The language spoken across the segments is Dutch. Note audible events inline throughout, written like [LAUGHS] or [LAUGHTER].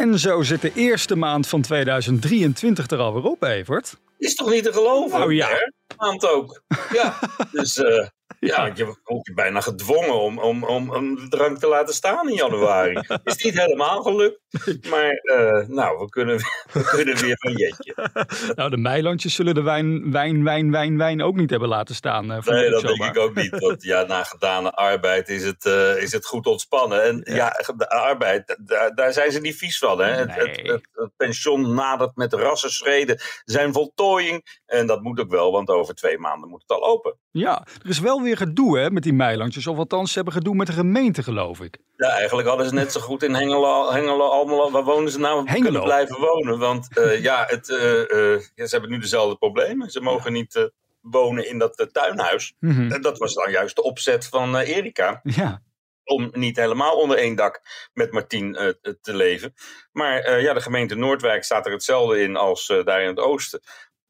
En zo zit de eerste maand van 2023 er alweer op, Evert. Is toch niet te geloven? Nou ja. Hè? Maand ook. Ja, [LAUGHS] dus eh, ja, je wordt je bijna gedwongen om, om, om, om de drank te laten staan in januari. [LAUGHS] Is niet helemaal gelukt, maar eh, nou, we kunnen, we kunnen weer van jetje. [LAUGHS] Nou, de Meilandjes zullen de wijn, wijn, wijn, wijn, wijn ook niet hebben laten staan. voor Nee, dat denk ik ook niet. Want ja, na gedane arbeid is het, eh, is het goed ontspannen. En ja, de arbeid, daar, daar zijn ze niet vies van. Hè? Het, het, het, het pensioen nadert met rassenschreden zijn voltooiing. En dat moet ook wel, want over twee maanden moet het al open. Ja, er is wel weer gedoe hè, met die Meilandjes. Of althans, ze hebben gedoe met de gemeente, geloof ik. Ja, eigenlijk hadden ze net zo goed in Hengelo, Hengelo Almelo, waar wonen ze nou, Hengelo. kunnen blijven wonen. Want eh, [LAUGHS] ja, het, eh, eh, ja, ze hebben nu dezelfde problemen. Ze mogen niet wonen in dat tuinhuis. Mhm. En dat was dan juist de opzet van Erika. Ja, Om niet helemaal onder één dak met Martien te leven. Maar ja, de gemeente Noordwijk staat er hetzelfde in als daar in het oosten.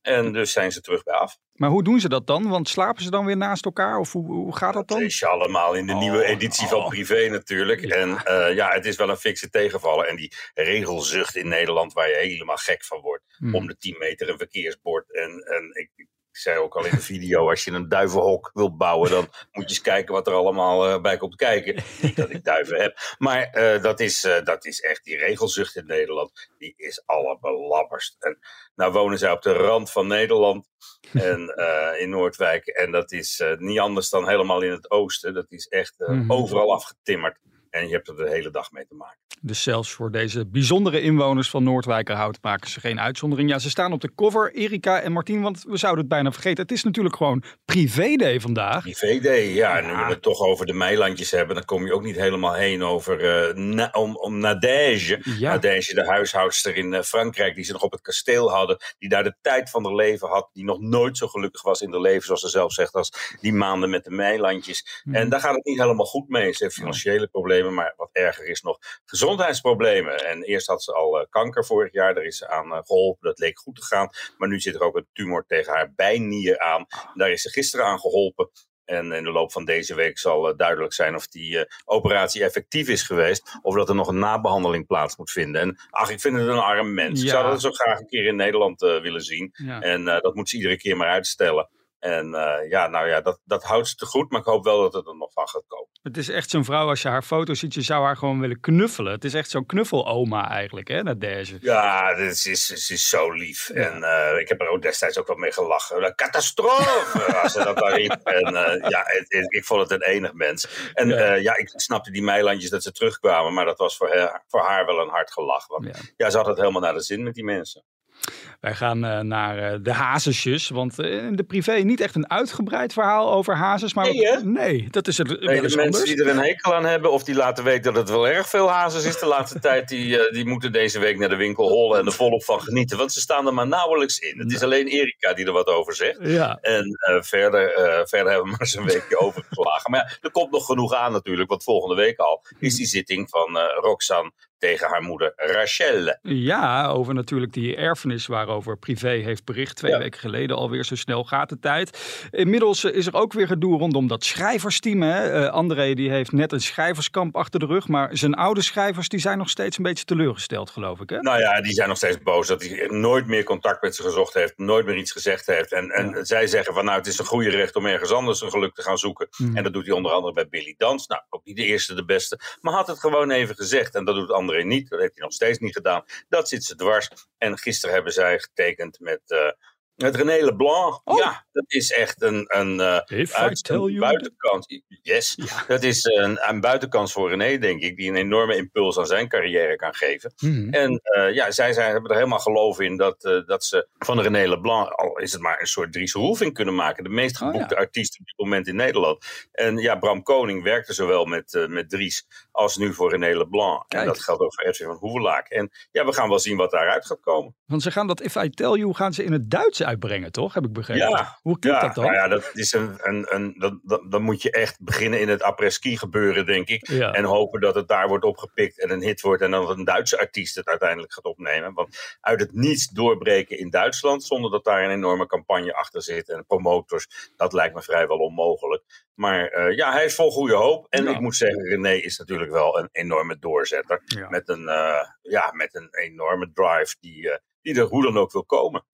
En dus zijn ze terug bij af. Maar hoe doen ze dat dan? Want slapen ze dan weer naast elkaar? Of hoe, hoe gaat dat Dat dan? is je allemaal in de Oh, nieuwe editie van oh. Privé natuurlijk. Ja. En eh, ja, het is wel een fikse tegenvaller. En die regelzucht in Nederland waar je helemaal gek van wordt. Hmm. Om de 10 meter een verkeersbord. En, en ik, ik zei ook al in de video, [LAUGHS] als je een duivenhok wilt bouwen, dan moet je eens kijken wat er allemaal eh, bij komt kijken. Niet dat ik duiven heb. Maar eh, dat, is, eh, dat is echt die regelzucht in Nederland. Die is allerbelabberst. En nou wonen zij op de rand van Nederland. En [LAUGHS] in Noordwijk. En dat is niet anders dan helemaal in het oosten. Dat is echt Mhm. overal afgetimmerd. En je hebt er de hele dag mee te maken. Dus zelfs voor deze bijzondere inwoners van Noordwijkerhout maken ze geen uitzondering. Ja, ze staan op de cover, Erika en Martien, want we zouden het bijna vergeten. Het is natuurlijk gewoon privé-day vandaag. Privé day, ja. En nu we het toch over de meilandjes hebben, dan kom je ook niet helemaal heen over eh, na- om, om Nadège. Ja. Nadège, de huishoudster in eh, Frankrijk, die ze nog op het kasteel hadden. Die daar de tijd van haar leven had. Die nog nooit zo gelukkig was in haar leven, zoals ze zelf zegt, als die maanden met de meilandjes. Mhm. En daar gaat het niet helemaal goed mee. Ze heeft financiële problemen, maar wat erger is nog gezondheidsproblemen. En eerst had ze al eh, kanker vorig jaar, daar is ze aan eh, geholpen. Dat leek goed te gaan. Maar nu zit er ook een tumor tegen haar bijnier aan. Daar is ze gisteren aan geholpen. En in de loop van deze week zal eh, duidelijk zijn of die operatie effectief is geweest. Of dat er nog een nabehandeling plaats moet vinden. En ach, ik vind het een arm mens. Ik zou dat zo graag een keer in Nederland willen zien. Ja. En dat moet ze iedere keer maar uitstellen. En eh, ja, nou ja, dat, dat houdt ze te goed. Maar ik hoop wel dat het er nog van gaat komen. Het is echt zo'n vrouw, als je haar foto ziet, je zou haar gewoon willen knuffelen. Het is echt zo'n knuffeloma eigenlijk, hè, Nadège. Ja, dit is, is, is, zo lief. Ja. En eh, ik heb er ook destijds ook wel mee gelachen. Een catastrofe, [LAUGHS] als ze dat daar riep. En eh, ja, het- het- ik vond het een enig mens. En Ja. ja. ja, ik snapte die meilandjes dat ze terugkwamen. Maar dat was voor haar, voor haar wel een hard gelach. Want Ja. ja. ze had het helemaal naar de zin met die mensen. Wij gaan eh, naar eh, de hazesjes, want eh, in de privé niet echt een uitgebreid verhaal over hazes. Maar Nee, hè? nee dat is het Nee, de mensen anders. die er een hekel aan hebben, of die laten weten dat het wel erg veel hazes is de laatste [LAUGHS] tijd, die, die moeten deze week naar de winkel hollen en er volop van genieten. Want ze staan er maar nauwelijks in. Het is alleen Erika die er wat over zegt. Ja, En verder, verder hebben we maar eens een weekje [LAUGHS] overgeslagen. Maar ja, er komt nog genoeg aan natuurlijk. Want volgende week al is die zitting van Roxanne tegen haar moeder Rachel. ja, over natuurlijk die erfenis waarover privé heeft bericht. Twee Ja. weken geleden alweer, zo snel gaat de tijd. Inmiddels eh, is er ook weer gedoe rondom dat schrijversteam. Hè? Eh, André die heeft net een schrijverskamp achter de rug. Maar zijn oude schrijvers die zijn nog steeds een beetje teleurgesteld, geloof ik. Hè? Nou ja, die zijn nog steeds boos dat hij nooit meer contact met ze gezocht heeft. Nooit meer iets gezegd heeft. En, en Ja. zij zeggen van nou, het is een goede recht om ergens anders een geluk te gaan zoeken. Mhm. En dat doet hij onder andere bij Billy Dans. Nou, ook niet de eerste, de beste. Maar had het gewoon even gezegd. En dat doet André niet. Dat heeft hij nog steeds niet gedaan. Dat zit ze dwars. En gisteren hebben zij getekend met, eh met René Leblanc. Oh. Ja, dat is echt een, een, uh, uit, een buitenkans. Yes, dat is een, een buitenkans voor René, denk ik, die een enorme impuls aan zijn carrière kan geven. Mhm. En uh, ja, zij, zij hebben er helemaal geloof in dat, uh, dat ze van René Leblanc, al is het maar een soort Dries Roelving kunnen maken. De meest oh, geboekte artiest op dit moment in Nederland. En ja, Bram Koning werkte zowel met, met Dries als nu voor René Leblanc. En dat geldt ook voor Edwin van Hoevelaak. En ja, we gaan wel zien wat daaruit gaat komen. Want ze gaan dat If I Tell You gaan ze in het Duits uitbrengen, toch? Heb ik begrepen. Ja, Hoe klinkt dat dan? Nou ja, dat is een, een, een, dat, dan moet je echt beginnen in het après-ski gebeuren, denk ik. En hopen dat het daar wordt opgepikt en een hit wordt. En dat een Duitse artiest het uiteindelijk gaat opnemen. Want uit het niets doorbreken in Duitsland, zonder dat daar een enorme campagne achter zit en promotors, dat lijkt me vrijwel onmogelijk. Maar uh, ja, hij is vol goede hoop. En ik moet zeggen, René is natuurlijk wel een enorme doorzetter. Met, een, uh, ja, met een enorme drive die, uh, die er hoe dan ook wil komen.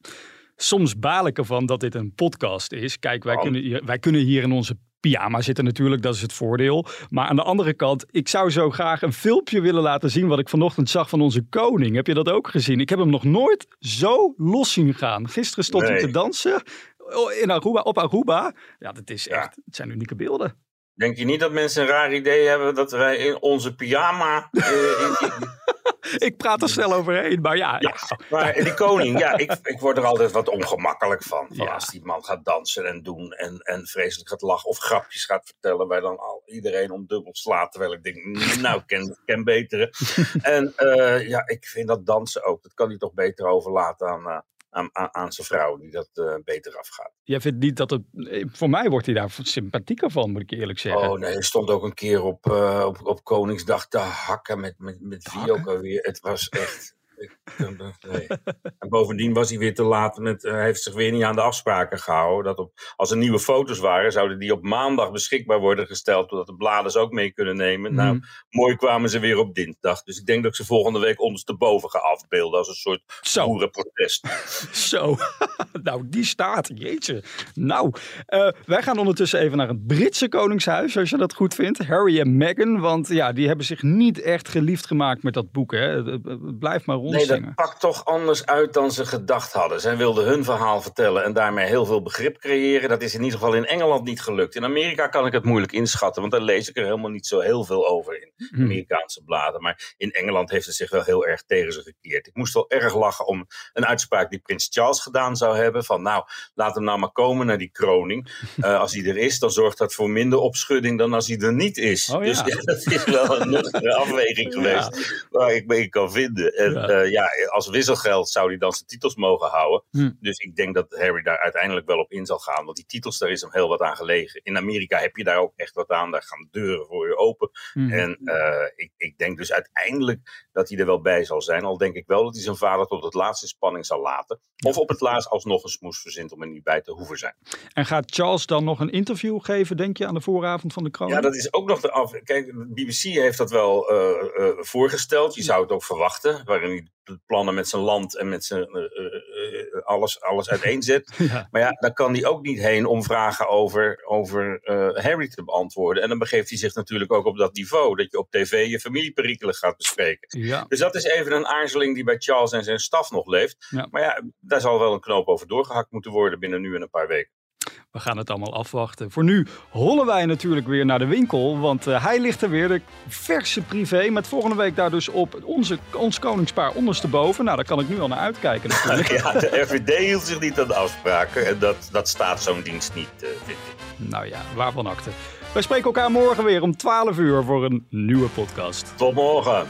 Soms baal ik ervan dat dit een podcast is. Kijk, wij, kunnen hier, wij kunnen hier in onze pyjama zitten natuurlijk, dat is het voordeel. Maar aan de andere kant, ik zou zo graag een filmpje willen laten zien wat ik vanochtend zag van onze koning. Heb je dat ook gezien? Ik heb hem nog nooit zo los zien gaan. Gisteren stond hij te dansen in Aruba, op Aruba. Ja, dat is echt, het zijn unieke beelden. Denk je niet dat mensen een raar idee hebben dat wij in onze pyjama. Eh, [LAUGHS] ik praat er snel overheen, maar ja. ja maar die koning, ja, ik, ik word er altijd wat ongemakkelijk van. van Als die man gaat dansen en doen en, en vreselijk gaat lachen of grapjes gaat vertellen, waar dan al iedereen om dubbel slaat. Terwijl ik denk, nou, ken, ken betere. [LAUGHS] en uh, ja, ik vind dat dansen ook, dat kan hij toch beter overlaten aan, uh, aan, aan, zijn vrouw, die dat uh, beter afgaat. Jij vindt niet dat het. Eh, voor mij wordt hij daar sympathieker van, moet ik eerlijk zeggen. Oh nee, hij stond ook een keer op, uh, op, op Koningsdag te hakken met, met, met wie ook alweer. Het was echt. Nee. En bovendien was hij weer te laat. Met, hij heeft zich weer niet aan de afspraken gehouden. Dat op, als er nieuwe foto's waren, zouden die op maandag beschikbaar worden gesteld. Zodat de bladen ze ook mee kunnen nemen. Nou, mhm. mooi kwamen ze weer op dinsdag. Dus ik denk dat ik ze volgende week ondersteboven ga afbeelden. Als een soort Zo. boerenprotest. Zo. [LAUGHS] nou, die staat. Jeetje. Nou, uh, wij gaan ondertussen even naar het Britse Koningshuis. Als je dat goed vindt. Harry en Meghan. Want ja, die hebben zich niet echt geliefd gemaakt met dat boek. Hè. Blijf maar Nee, dat pakt toch anders uit dan ze gedacht hadden. Zij wilden hun verhaal vertellen en daarmee heel veel begrip creëren. Dat is in ieder geval in Engeland niet gelukt. In Amerika kan ik het moeilijk inschatten, want daar lees ik er helemaal niet zo heel veel over in mhm. Amerikaanse bladen. Maar in Engeland heeft het zich wel heel erg tegen ze gekeerd. Ik moest wel erg lachen om een uitspraak die Prins Charles gedaan zou hebben. Van nou, laat hem nou maar komen naar die kroning. Uh, [LAUGHS] als hij er is, dan zorgt dat voor minder opschudding dan als hij er niet is. Oh, dus ja. [LAUGHS] dat is wel een afweging geweest waar ik mee kan vinden. En, ja. Eh, ja, als wisselgeld zou hij dan zijn titels mogen houden. Hm. Dus ik denk dat Harry daar uiteindelijk wel op in zal gaan. Want die titels, daar is hem heel wat aan gelegen. In Amerika heb je daar ook echt wat aan. Daar gaan deuren voor je open. Hm. En uh, ik, ik denk dus uiteindelijk dat hij er wel bij zal zijn. Al denk ik wel dat hij zijn vader tot het laatste spanning zal laten. Of op het laatst alsnog een smoes verzint om er niet bij te hoeven zijn. En gaat Charles dan nog een interview geven, denk je, aan de vooravond van de krant? Ja, dat is ook nog de af. Kijk, BBC heeft dat wel uh, uh, voorgesteld. Je zou het ook verwachten. Waarin hij plannen met zijn land en met zijn uh, uh, alles, alles uiteenzet. [LAUGHS] Maar ja, daar kan hij ook niet heen om vragen over, over Harry te beantwoorden. En dan begeeft hij zich natuurlijk ook op dat niveau, dat je op tv je familieperikelen gaat bespreken. Ja. Dus dat is even een aarzeling die bij Charles en zijn staf nog leeft. Maar ja, daar zal wel een knoop over doorgehakt moeten worden binnen nu en een paar weken. We gaan het allemaal afwachten. Voor nu hollen wij natuurlijk weer naar de winkel. Want uh, hij ligt er weer, de verse privé. Met volgende week daar dus op onze, ons koningspaar ondersteboven. Nou, daar kan ik nu al naar uitkijken natuurlijk. [LAUGHS] ja, de RVD hield zich niet aan de afspraken. En dat, dat staat zo'n dienst niet, uh, vind ik. Nou ja, waarvan akte. Wij spreken elkaar morgen weer om 12 uur voor een nieuwe podcast. Tot morgen.